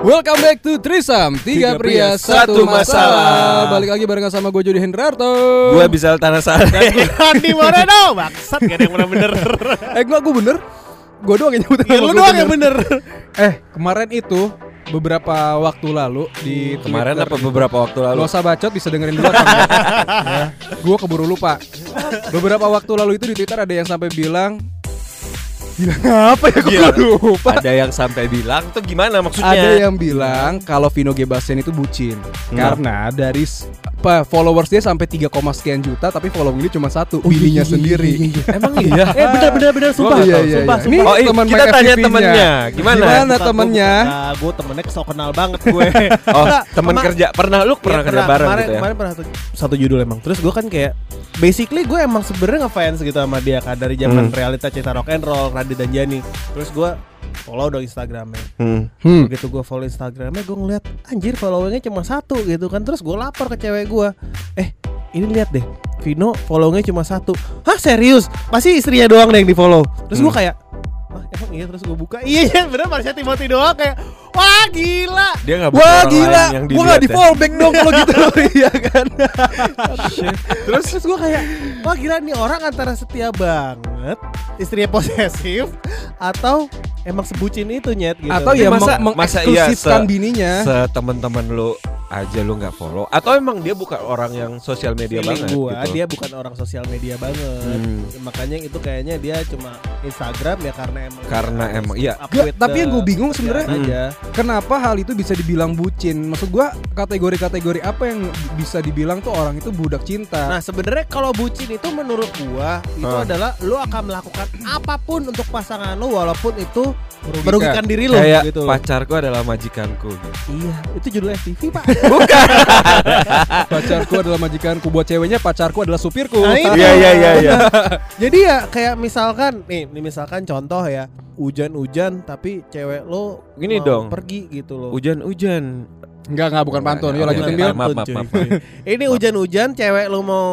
Welcome back to Trisam. Tiga, pria, satu masalah. Balik lagi barengan sama gue Jody Hendrarto. Gua bisa tanah salah. Andi Moreno. Bangsat gak ada yang bener-bener. Eh gue gue bener. Gue doang yang nyebutin Ya nama lu doang yang bener. Eh kemarin itu Beberapa waktu lalu Di Kemarin Twitter. apa beberapa waktu lalu? Lo usah bacot bisa dengerin dulu ya, Gue keburu lupa. Beberapa waktu lalu itu di Twitter ada yang sampai bilang Bilang apa ya gue Bilang. lupa Ada yang sampai bilang tuh gimana maksudnya? Ada yang bilang kalau Vino Gebastian itu bucin Karena dari apa followers dia sampai 3, sekian juta tapi following ini cuma satu bininya sendiri. Emang iya? Eh bener bener bener Sumpah iya, Sumpah iya, Sumpah iya. Ini Oh, i- teman kita tanya temennya. Gimana? Gimana temennya? Nah gue temennya kesel kenal banget gue Oh, temen kerja. Pernah lu pernah Iya, kerja bareng gitu ya? Kemarin pernah satu, satu judul emang Terus gue kan kayak Basically gue emang sebenarnya ngefans gitu sama dia kan Dari zaman Hmm. realita cerita rock and roll Dan Jani Terus gue follow dong Instagramnya Hmm. Hmm. Begitu gue follow Instagramnya gue ngeliat Anjir followingnya cuma satu gitu kan Terus gue lapor ke cewek gue Eh ini lihat deh Vino followingnya cuma satu Hah serius? Pasti istrinya doang deh yang di follow Terus gue Hmm. kayak Wah emang iya? Terus gue buka. Iya iya bener Marsha Timothy doang kayak Wah gila. Dia nggak Wah gila, yang gua gak dilihat di ya? fallback dong kalau gitu. Iya kan? Terus terus gue kayak Wah gila nih orang antara setia banget Istrinya posesif Atau emang sebucin itu nyet? Gitu. Atau ya Masa- meng- masa iya mengeksklusifkan se- bininya. Setemen-temen lu aja lu nggak follow atau emang dia bukan orang yang sosial media Feeling banget gua, gitu? dia bukan orang sosial media banget Hmm. Makanya itu kayaknya dia cuma Instagram ya karena emang Karena emang, iya. with tapi yang gue bingung sebenarnya aja. Kenapa hal itu bisa dibilang bucin? Maksud gua kategori-kategori apa yang bisa dibilang tuh orang itu budak cinta? Nah sebenarnya kalau bucin itu menurut gua itu Hah. adalah lu akan melakukan apa pun untuk pasangan lu walaupun itu Merugikan. merugikan diri lu Kayak gitu pacarku adalah majikanku gitu. Iya, itu judul FTV, Pak. pacarku adalah majikanku buat ceweknya pacarku adalah supirku. Nah. Iya iya iya iya. Jadi ya kayak misalkan nih, nih misalkan contoh ya, hujan-hujan tapi cewek lo Gini mau dong. pergi gitu loh. Hujan-hujan. Enggak enggak bukan pantun. Yuk lanjutin. Bil. Maaf, maaf, maaf. Ini hujan-hujan cewek lo mau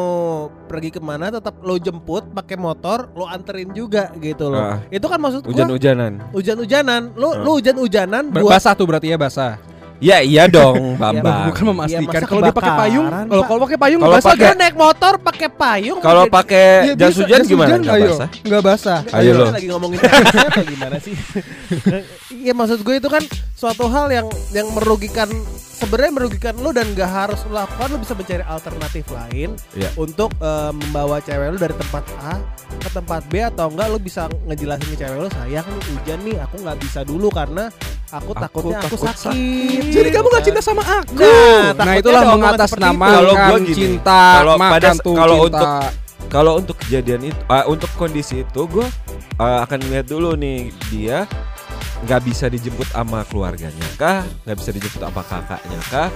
pergi ke mana tetap lo jemput pakai motor, lo anterin juga gitu loh. Ah. Itu kan maksud gua Hujan-hujanan. hujan-hujanan, lo Ah. lo hujan-hujanan buat Basah tuh berarti ya basah. Ya iya dong, Bambang. Bukan memastikan Iya, masa kalau dia pakai payung. Kalau kalau pakai payung Kalau nggak basah? Lo naik motor pakai payung Kalau pakai jas hujan gimana? hujan, Nggak ayo. basah? Nggak basah. Ayo lo. lagi ngomongin atau gimana sih? Iya maksud gue itu kan suatu hal yang yang merugikan sebenarnya merugikan lo dan gak harus lo lakukan lo bisa mencari alternatif lain Iya. untuk eh, membawa cewek lo dari tempat A ke tempat B atau enggak lo bisa ngejelasin ke cewek lo sayang nih hujan nih aku nggak bisa dulu karena aku, takutnya aku takut sakit. Jadi kamu gak cinta sama aku. Nah, Nah, itulah mengatasnamakan gua cinta, kalau makan pada- tuh kalau cinta. untuk- Kalau untuk kejadian itu, ah, untuk kondisi itu, gue akan lihat dulu nih dia nggak bisa dijemput sama keluarganya kah, nggak bisa dijemput sama kakaknya kah,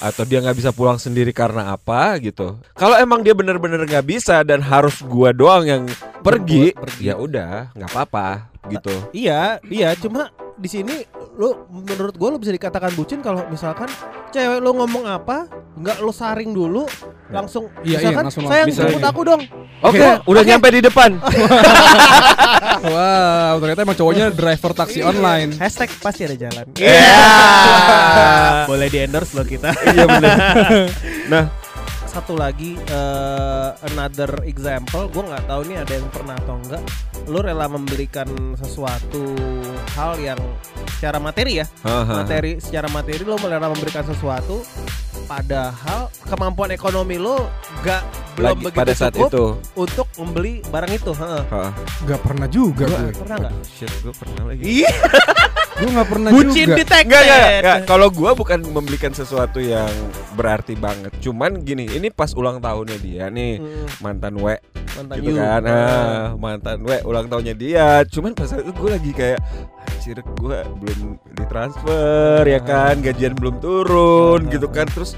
atau dia nggak bisa pulang sendiri karena apa gitu. Kalau emang dia bener-bener nggak bisa dan harus gua doang yang pergi, pergi. ya udah nggak apa-apa gitu. Iya, iya, cuma di sini lo menurut gue lo bisa dikatakan bucin kalau misalkan cewek lo ngomong apa, nggak lo saring dulu, langsung Iya, iya, misalkan langsung sayang jemput aku dong. Oke, Oke, udah oke. nyampe di depan. Wow, ternyata emang cowoknya driver taksi online. Hashtag pasti ada jalan. Iya. Boleh di endorse lo kita. Iya bener. Nah, Satu lagi eh, another example, gue nggak tahu nih ada yang pernah atau enggak. Lo rela memberikan sesuatu hal yang secara materi ya, materi secara materi lo rela memberikan sesuatu, padahal kemampuan ekonomi lo gak belum lagi begitu pada saat cukup itu. untuk membeli barang itu. heeh. Heeh. Gak pernah juga gue. Pernah nggak? Shit, gue pernah lagi. Iya, Gue gak pernah bucin juga. detected. Enggak, enggak, enggak. Kalau gua bukan membelikan sesuatu yang berarti banget. Cuman gini, ini pas ulang tahunnya dia nih, Hmm, mantan W mantan gitu you. kan. Heeh. Ah, mantan W ulang tahunnya dia. Cuman pas itu gue lagi kayak anjir gue belum ditransfer ya kan, gajian belum turun Ah, gitu ah, kan. Terus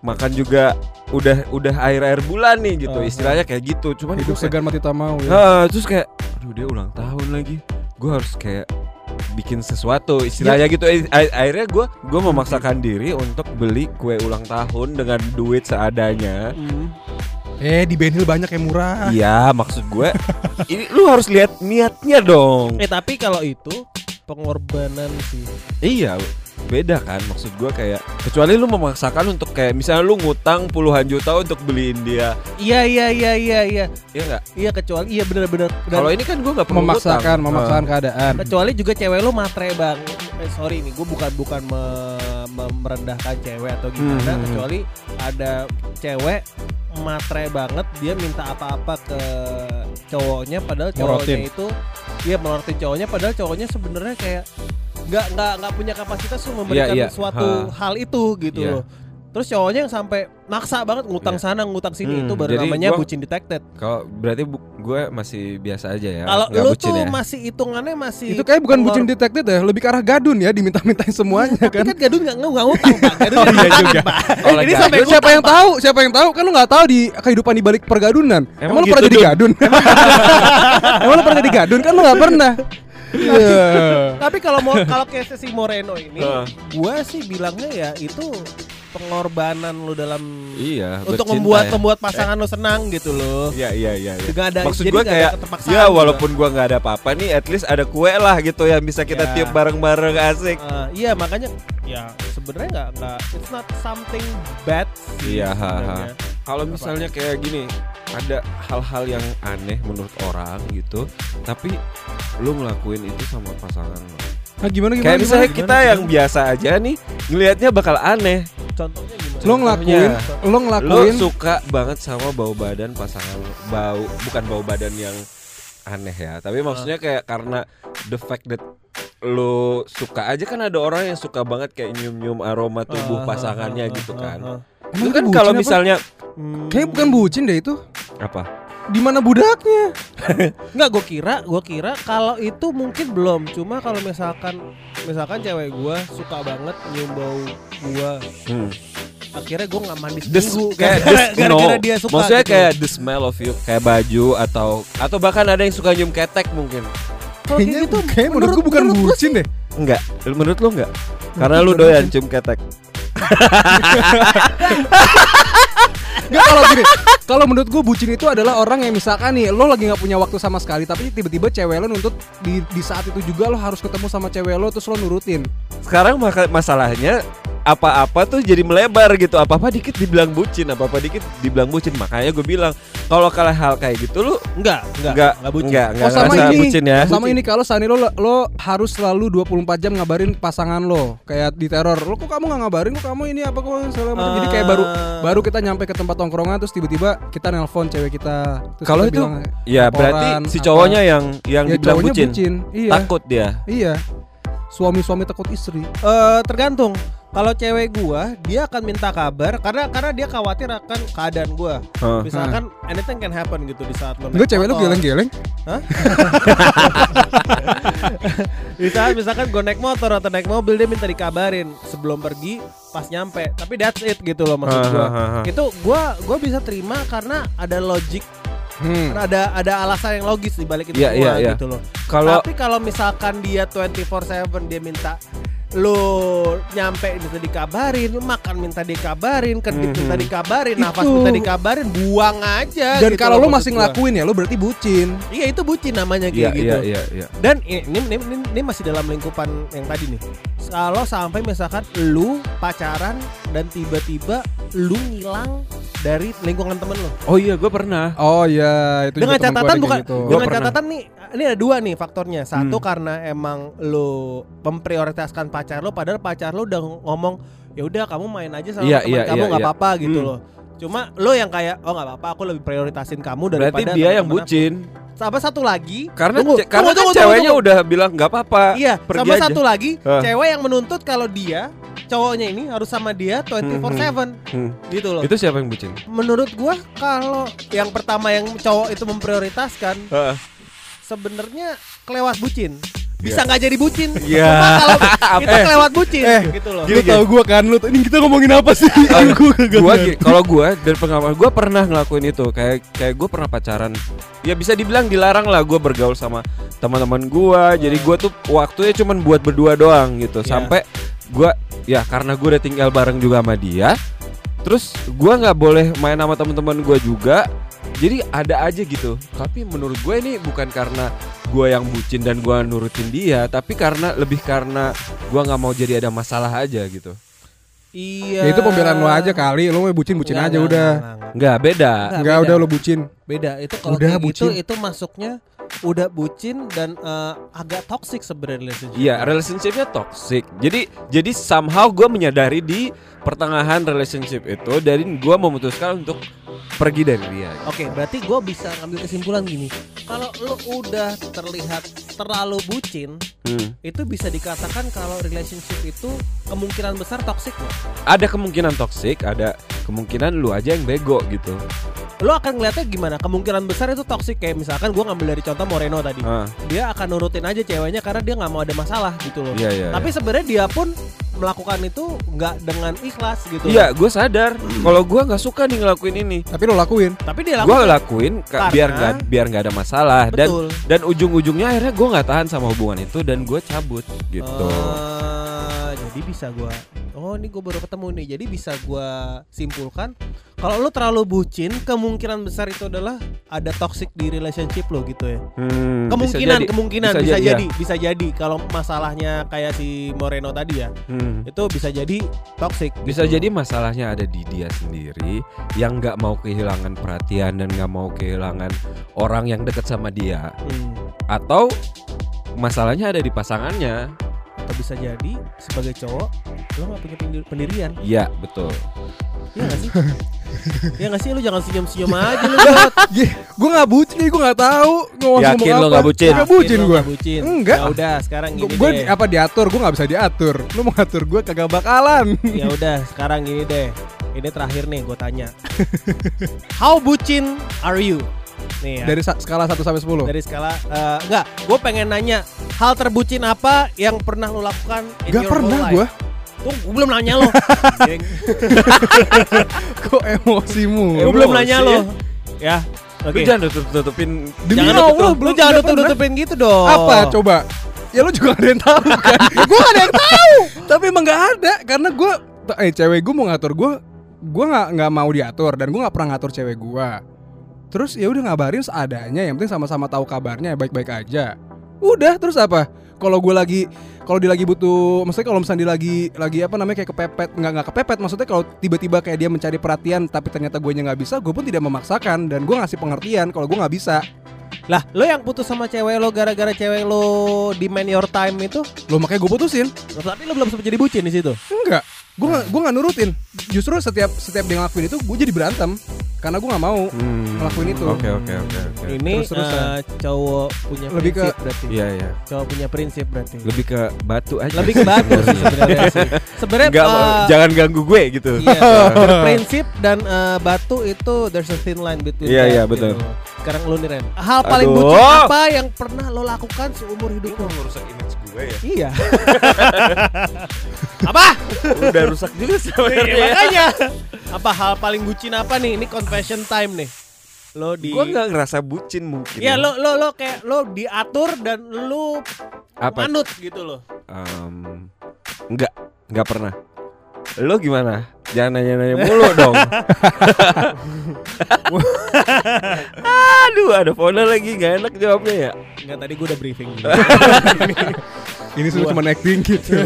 makan juga udah udah air air bulan nih gitu ah. istilahnya kayak gitu cuman Hidup segan mati tak mau ya. Ah, terus kayak aduh dia ulang tahun lagi gue harus kayak bikin sesuatu istilahnya gitu Eh, akhirnya gue gue memaksakan diri untuk beli kue ulang tahun dengan duit seadanya Hmm. Eh di Ben Hill banyak yang murah. iya maksud gue ini lu harus lihat niatnya dong Eh tapi kalau itu pengorbanan sih. iya beda kan maksud gue kayak kecuali lu memaksakan untuk kayak misalnya lu ngutang puluhan juta untuk beliin dia Iya iya iya iya iya. ya nggak Iya kecuali iya bener-bener. Kalau ini kan gue nggak perlu Memaksakan, ngutang. memaksakan Ah. keadaan. kecuali juga cewek lu matre bang. Eh, sorry nih, gue bukan bukan me- me- merendahkan cewek atau gimana. Hmm. Kecuali ada cewek matre banget, dia minta apa-apa ke cowoknya, padahal cowoknya Morotin. itu, dia melorotin cowoknya, padahal cowoknya sebenarnya kayak nggak nggak nggak punya kapasitas untuk memberikan iya. suatu Ha. hal itu gitu Iya. loh. Terus cowoknya yang sampai maksa banget ngutang Iya. sana ngutang sini Hmm, itu baru jadi namanya gua- bucin detected. Kalau berarti bu- gue masih biasa aja ya. Kalau lu bucin tuh ya. masih hitungannya masih Itu kayak bukan pengor- bucin detected ya, lebih ke arah gadun ya, diminta-mintain semuanya Tapi kan. kan gadun nggak nggak ngutang pak, gadun Oh, nggak iya juga. pak. Kalau Ini gadun, sampai siapa yang Pak. tahu? Siapa yang tahu? Kan lu nggak tahu di kehidupan di balik pergadunan. Emang Emang, lu gitu, pernah jadi Dun? gadun? Emang lu pernah jadi gadun kan lu nggak pernah. Iya. Tapi kalau mau kalau kayak si Moreno ini, gua sih bilangnya ya itu pengorbanan lu dalam Iya. untuk membuat ya. membuat pasangan lu senang gitu loh. Iya iya iya. iya. Juga ada Maksud jadi gue kayak ya juga. walaupun gua nggak ada apa-apa nih, at least ada kue lah gitu yang bisa kita Ya. tiup bareng-bareng asik. Eh, iya makanya ya sebenarnya nggak nggak it's not something bad. sih Iya, ha, ha. sebenarnya. Kalau misalnya kayak gini, ada hal-hal yang aneh menurut orang gitu, tapi lu ngelakuin itu sama pasangan lo. Nah, gimana gimana? Kayak misalnya gimana? kita yang biasa aja nih, ngelihatnya bakal aneh. Contohnya gimana? lo ngelakuin, lo Lo ngelakuin suka banget sama bau badan pasangan lo. Bau bukan bau badan yang aneh ya, tapi maksudnya kayak karena the fact that lo suka aja kan ada orang yang suka banget kayak nyium-nyium aroma tubuh Ah, pasangannya ah, gitu ah, kan. Emang Itu kan kalau misalnya Hmm. kayak bukan bucin deh itu. apa? Di mana budaknya? Nggak, gue kira, gue kira kalau itu mungkin belum. Cuma kalau misalkan, misalkan cewek gue suka banget nyium bau gue, Hmm. akhirnya gue nggak mandi seminggu. kayak gara-gara no. dia suka. Maksudnya gitu. kayak the smell of you, kayak baju atau atau bahkan ada yang suka nyium ketek mungkin. Kayak Kayaknya gitu, kayak menurut gue bukan menurut bucin deh. Enggak, menurut lu enggak? Karena lu doyan cium ketek. Gak kalau gini, kalau menurut gue bucin itu adalah orang yang misalkan nih lo lagi nggak punya waktu sama sekali, tapi tiba-tiba cewek lo nuntut di, di saat itu juga lo harus ketemu sama cewek lo terus lo nurutin. Sekarang masalahnya apa-apa tuh jadi melebar gitu. Apa-apa dikit dibilang bucin, apa-apa dikit dibilang bucin. Makanya gue bilang kalau kalau hal kayak gitu lu Enggak, enggak, enggak enggak bucin. enggak, enggak oh sama ini, bucin ya. sama ini kalau Sani lo lo harus selalu 24 jam ngabarin pasangan lo, kayak di teror. Lo kok kamu nggak ngabarin? Kok kamu ini apa kok segala macam. Jadi kayak baru Ah. baru kita nyampe ke tempat tongkrongan terus tiba-tiba kita nelpon cewek kita. Terus Kalau kita itu bilang, ya berarti si apa. cowoknya yang yang ya dibilang bucin. bucin. Iya. Takut dia. Iya. Suami-suami takut istri. Eh, tergantung. Kalau cewek gua, dia akan minta kabar karena karena dia khawatir akan keadaan gua. Hah. Misalkan anything can happen gitu di saat lo Gue cewek lu motor. geleng-geleng. Misalkan misalkan gue naik motor atau naik mobil dia minta dikabarin sebelum pergi pas nyampe. Tapi that's it gitu loh maksud gua. ha. Itu gua gua bisa terima karena ada logik, Hmm. ada ada alasan yang logis di balik itu Iya, semua iya, iya. gitu loh. Kalau Tapi kalau misalkan dia 24/7 dia minta lu nyampe minta dikabarin, lu makan minta dikabarin, kedip Mhm. minta dikabarin, nafas Itu. minta dikabarin, buang aja. Dan gitu kalau lu masih gua. ngelakuin ya lu berarti bucin. Iya itu bucin namanya kayak gitu. iya iya iya. Dan ini, ini, ini, ini masih dalam lingkupan yang tadi nih. Kalau sampai misalkan lu pacaran dan tiba-tiba lu ngilang dari lingkungan temen lu. Oh iya, gue pernah. Oh iya, itu Dengan catatan bukan gitu. Gua dengan pernah. catatan nih ini ada dua nih faktornya. Satu Hmm. karena emang lu memprioritaskan pacar lu padahal pacar lu udah ngomong ya udah kamu main aja sama Iya, teman iya, kamu iya, nggak iya. apa-apa gitu Hmm. loh. Cuma lu yang kayak oh nggak apa-apa aku lebih prioritasin kamu Berarti daripada dia yang bucin. aku. Sama satu lagi Karena Tunggu, ce- karena tunggu, kan tunggu, ceweknya tunggu. udah bilang nggak apa-apa. Iya, pergi sama aja. satu lagi, Hah. cewek yang menuntut kalau dia cowoknya ini harus sama dia 24/7 Hmm. gitu loh. Itu siapa yang bucin? Menurut gua kalau yang pertama yang cowok itu memprioritaskan Heeh. sebenarnya kelewat bucin. bisa nggak jadi bucin. Iya. Cuma kalau kita Eh, kelewat bucin eh, gitu loh. Lu tau gue kan lu ini kita ngomongin apa sih? Gua kagak gua kalau gua dari pengalaman gua pernah ngelakuin itu kayak kayak gua pernah pacaran ya bisa dibilang dilarang lah gua bergaul sama teman-teman gua jadi gua tuh waktunya cuman buat berdua doang gitu Iya. sampai gua ya karena gua udah tinggal bareng juga sama dia terus gua nggak boleh main sama teman-teman gua juga jadi ada aja gitu tapi menurut gue ini bukan karena gua yang bucin dan gua nurutin dia tapi karena lebih karena gua nggak mau jadi ada masalah aja gitu Iya. Ya itu pembelaan lu aja kali, lu mau bucin-bucin Nggak, aja nggak, udah. nggak, nggak. nggak beda Nggak, Enggak beda. udah lu bucin. Beda itu kalau Udah, kayak gitu bucin. itu masuknya udah bucin dan eh, agak toxic sebenarnya relationship. Iya, relationshipnya toxic. Jadi jadi somehow gue menyadari di pertengahan relationship itu dari gue memutuskan untuk pergi dari dia. Oke, berarti gue bisa ngambil kesimpulan gini. Kalau lu udah terlihat terlalu bucin, Hmm. itu bisa dikatakan kalau relationship itu kemungkinan besar toxic loh. Ada kemungkinan toxic, ada kemungkinan lu aja yang bego gitu. Lo akan ngeliatnya gimana? Kemungkinan besar itu toxic kayak misalkan gue ngambil dari contoh Moreno tadi. Ah, Dia akan nurutin aja ceweknya karena dia nggak mau ada masalah gitu loh. iya iya. Tapi sebenarnya dia pun melakukan itu nggak dengan ikhlas gitu. Iya, gue sadar kalau gue nggak suka nih ngelakuin ini. Tapi lu lakuin. Tapi dia Gue lakukan. lakuin ka- Karena- biar nggak biar nggak ada masalah dan Betul. dan ujung-ujungnya akhirnya gue nggak tahan sama hubungan itu dan gue cabut gitu. Jadi bisa gua Oh ini gue baru ketemu nih Jadi bisa gua simpulkan Kalau lu terlalu bucin Kemungkinan besar itu adalah Ada toxic di relationship lo gitu ya Hmm, bisa Kemungkinan jadi. Kemungkinan Bisa bisa, jadi, jadi, Bisa jadi Kalau masalahnya kayak si Moreno tadi ya Hmm. Itu bisa jadi toxic Bisa gitu. jadi masalahnya ada di dia sendiri yang nggak mau kehilangan perhatian dan nggak mau kehilangan orang yang dekat sama dia, Hmm. atau masalahnya ada di pasangannya. Atau bisa jadi Sebagai cowok Lo gak punya pendir- pendirian Iya betul. Iya gak sih? Iya gak sih? Lu jangan senyum-senyum aja lu Jod. gue gak bucin, gue gak tahu ngomong Yakin lu apa. nggak bucin? Nggak bucin gue. nggak bucin? Enggak. Ya udah sekarang gini Gue deh. apa diatur? Gue gak bisa diatur. Lu mau ngatur gue kagak bakalan. ya udah sekarang gini deh ini terakhir nih gue tanya how bucin are you nih ya dari, Dari skala 1 sampai 10. skala eh, enggak gue pengen nanya hal terbucin apa yang pernah lo lakukan in Gak your pernah gue. Tuh, gue belum nanya lo. Kok emosimu? gue belum nanya ya. lo ya oke Lu jangan tutup tutupin. Demi jangan Allah, tutup, lu belum- jangan nggak tutup tutupin gitu dong Apa coba? Ya lu juga gak ada yang tahu kan? gue gak ada yang tahu. Tapi emang gak ada karena gue eh cewek gue mau ngatur gue gue nggak nggak mau diatur dan gue nggak pernah ngatur cewek gue. Terus ya udah ngabarin seadanya, yang penting sama-sama tahu kabarnya baik-baik aja. Udah terus apa? Kalau gue lagi kalau dia lagi butuh, maksudnya kalau misalnya dia lagi lagi apa namanya kayak kepepet, nggak nggak kepepet, maksudnya kalau tiba-tiba kayak dia mencari perhatian tapi ternyata gue nggak bisa, gue pun tidak memaksakan dan gue ngasih pengertian kalau gue nggak bisa. lah lo yang putus sama cewek lo gara-gara cewek lo demand your time itu Lo makanya gue putusin. tapi lo belum sempat jadi bucin di situ Enggak, gue gak, gue gak nurutin. Justru setiap setiap dia ngelakuin itu, gue jadi berantem karena gue nggak mau. Hmm. Ngelakuin itu. Oke oke oke oke. ini Terus-terusan. eh, cowok punya Lebih ke- prinsip berarti Iya iya. cowok punya prinsip berarti Lebih ke batu aja. lebih ke batu sih sebenarnya sih. Sebenarnya eh, jangan ganggu gue gitu. Iya, berprinsip dan eh, batu itu there's a thin line between Iya, iya, betul. gitu. Sekarang lu nih Ren. Hal paling Aduh. bucin apa yang pernah lo lakukan seumur hidup lo? merusak image gue ya. Iya. apa? Udah rusak juga Iya, sebenarnya. makanya. Apa hal paling bucin apa nih? Ini confession time nih. Lo di Gue nggak ngerasa bucin mungkin. Iya, lo lo lo kayak lo diatur dan lo Apa? manut gitu loh. Em, nggak, nggak pernah. Lo gimana? Jangan nanya-nanya mulu dong. Aduh, ada Fona lagi nggak enak jawabnya ya. Enggak tadi gue udah briefing. Ini sudah Gua- cuma acting gitu.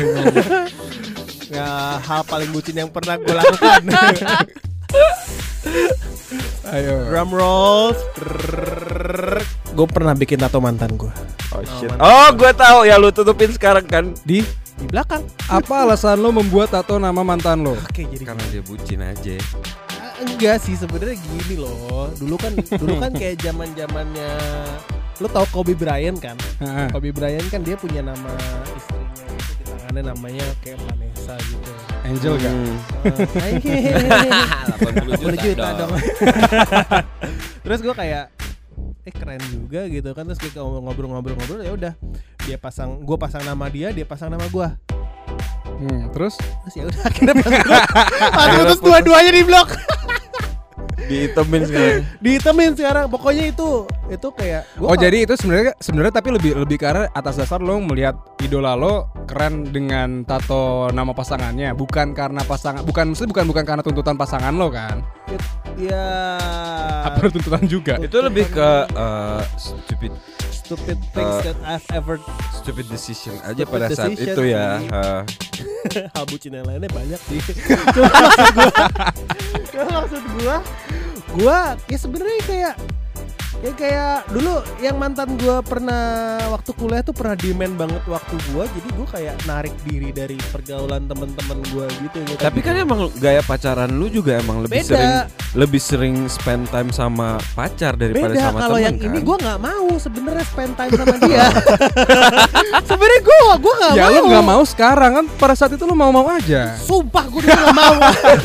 ya, hal paling bucin yang pernah gue lakukan. Ayo. Drum rolls. Gue pernah bikin tato mantan gue Oh shit. mantap. Oh, gue tahu ya lu tutupin sekarang kan. Di di belakang. apa alasan lo membuat tato nama mantan lo? Oke jadi Karena dia bucin aja. Ah, enggak sih sebenarnya gini loh. Dulu kan dulu kan kayak zaman zamannya lo tau Kobe Bryant kan? Kobe Bryant kan dia punya nama istrinya itu di tangannya namanya kayak Vanessa gitu. Angel? Hmm. Eh, 80 80 juta dong. Terus gue kayak eh keren juga gitu kan. Terus kita ngobrol-ngobrol-ngobrol ya udah. Dia pasang gue pasang nama dia dia pasang nama gue Hmm, terus? Terus ya udah akhirnya putus. dua-duanya di blok. Diitemin sekarang. ditemin sekarang. Pokoknya itu itu kayak gua Oh jadi itu sebenarnya sebenarnya tapi lebih lebih karena atas dasar lo melihat idola lo keren dengan tato nama pasangannya. Bukan karena pasangan bukan maksudnya bukan bukan karena tuntutan pasangan lo kan? Ya apa tuntutan juga? Itu lebih ke eh, stupid stupid things Uh, that I've ever stupid decision aja Stupid pada saat decision. itu ya. Eh, hal bucin yang lainnya banyak sih. Cuma maksud gua cuma maksud gua gua ya sebenarnya kayak ya kayak dulu yang mantan gua pernah waktu kuliah tuh pernah demand banget waktu gua jadi gua kayak narik diri dari pergaulan temen-temen gua gitu gitu. Tapi kan emang gaya pacaran lu juga emang lebih Beda. sering lebih sering spend time sama pacar daripada beda sama kalau yang kan. ini gua nggak mau sebenarnya spend time sama dia. Sebenarnya gua gua nggak ya mau. lo nggak mau sekarang kan pada saat itu lo mau mau aja. Sumpah gue dulu gak mau.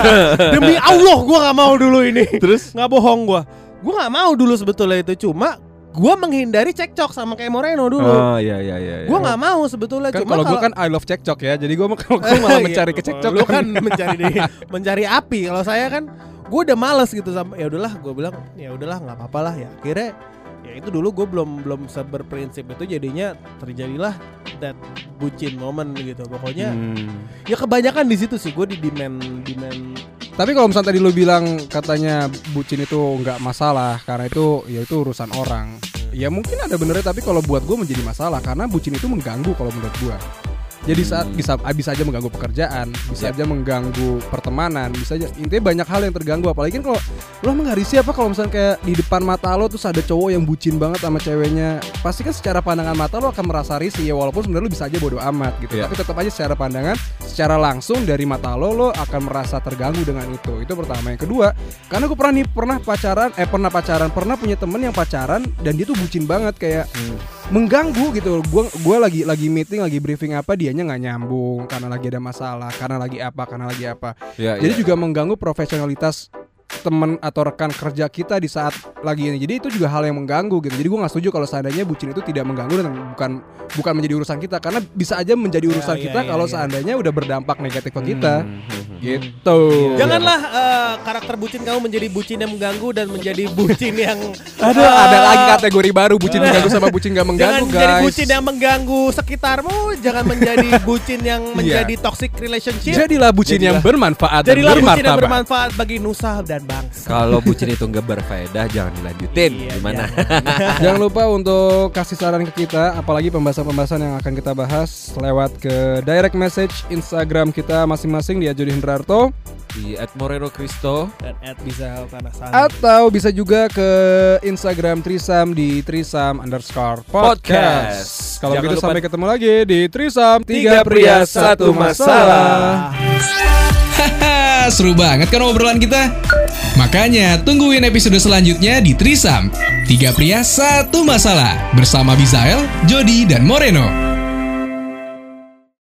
Demi Allah gue gak mau dulu ini. Terus? Gak bohong gue Gue gak mau dulu sebetulnya itu Cuma gue menghindari cekcok sama kayak Moreno dulu Oh iya iya iya. iya. Gue gak mau sebetulnya kan Cuma kalau gue kan I love cekcok ya jadi gue kalau gue malah mencari Iya, kecekcokan Lu kan mencari di- mencari api Kalau saya kan gue udah males gitu sama ya udahlah gue bilang ya udahlah nggak apa-apa lah ya akhirnya ya itu dulu gue belum belum seberprinsip itu jadinya terjadilah that bucin moment gitu pokoknya Hmm. ya kebanyakan di situ sih gue di demand demand Tapi kalau misalnya tadi lu bilang katanya bucin itu nggak masalah karena itu ya itu urusan orang. Ya mungkin ada benernya tapi kalau buat gue menjadi masalah karena bucin itu mengganggu kalau menurut gue. Jadi saat bisa bisa aja mengganggu pekerjaan, bisa aja mengganggu pertemanan, bisa aja intinya banyak hal yang terganggu apalagi kan kalau lo emang gak risih apa kalau misalnya kayak di depan mata lo terus ada cowok yang bucin banget sama ceweknya pasti kan secara pandangan mata lo akan merasa risih ya walaupun sebenarnya lo bisa aja bodo amat gitu Iya. tapi tetap aja secara pandangan secara langsung dari mata lo lo akan merasa terganggu dengan itu. Itu pertama. Yang kedua karena gue pernah nih pernah pacaran eh pernah pacaran pernah punya temen yang pacaran dan dia tuh bucin banget kayak mengganggu gitu. Gua gua lagi lagi meeting lagi briefing apa dianya nggak nyambung karena lagi ada masalah karena lagi apa karena lagi apa. Ya, jadi ya. juga mengganggu profesionalitas teman atau rekan kerja kita di saat lagi ini. Jadi itu juga hal yang mengganggu gitu. Jadi gue nggak setuju kalau seandainya bucin itu tidak mengganggu dan bukan bukan menjadi urusan kita karena bisa aja menjadi urusan iya, kita iya, kalau iya. seandainya udah berdampak negatif ke kita. Hmm, hmm. Gitu. Janganlah eh, karakter bucin kamu menjadi bucin yang mengganggu dan menjadi bucin yang Ada eh, ada lagi kategori baru bucin mengganggu sama bucin nggak Jangan mengganggu menjadi guys. bucin yang mengganggu sekitarmu, jangan menjadi bucin yang menjadi toxic relationship. Jadilah bucin yang bermanfaat dan Jadilah bucin yang bermanfaat bagi nusa dan bangsa. Kalau bucin itu nggak berfaedah jangan dilanjutin. Iya, Gimana? jangan. Jangan lupa untuk kasih saran ke kita, apalagi pembahasan-pembahasan yang akan kita bahas lewat ke direct message Instagram kita masing-masing di Ajodi Hendrarto Di at Moreno Cristo. Dan Ed bisa tanah sana. atau bisa juga ke Instagram Trisam di Trisam underscore podcast. Podcast. Kalau Jangan gitu lupa- sampai ketemu lagi di Trisam Tiga pria, satu masalah. Hahaha, seru banget kan obrolan kita? Makanya tungguin episode selanjutnya di Trisam. Tiga pria, satu masalah. Bersama Bizael, Jody, dan Moreno.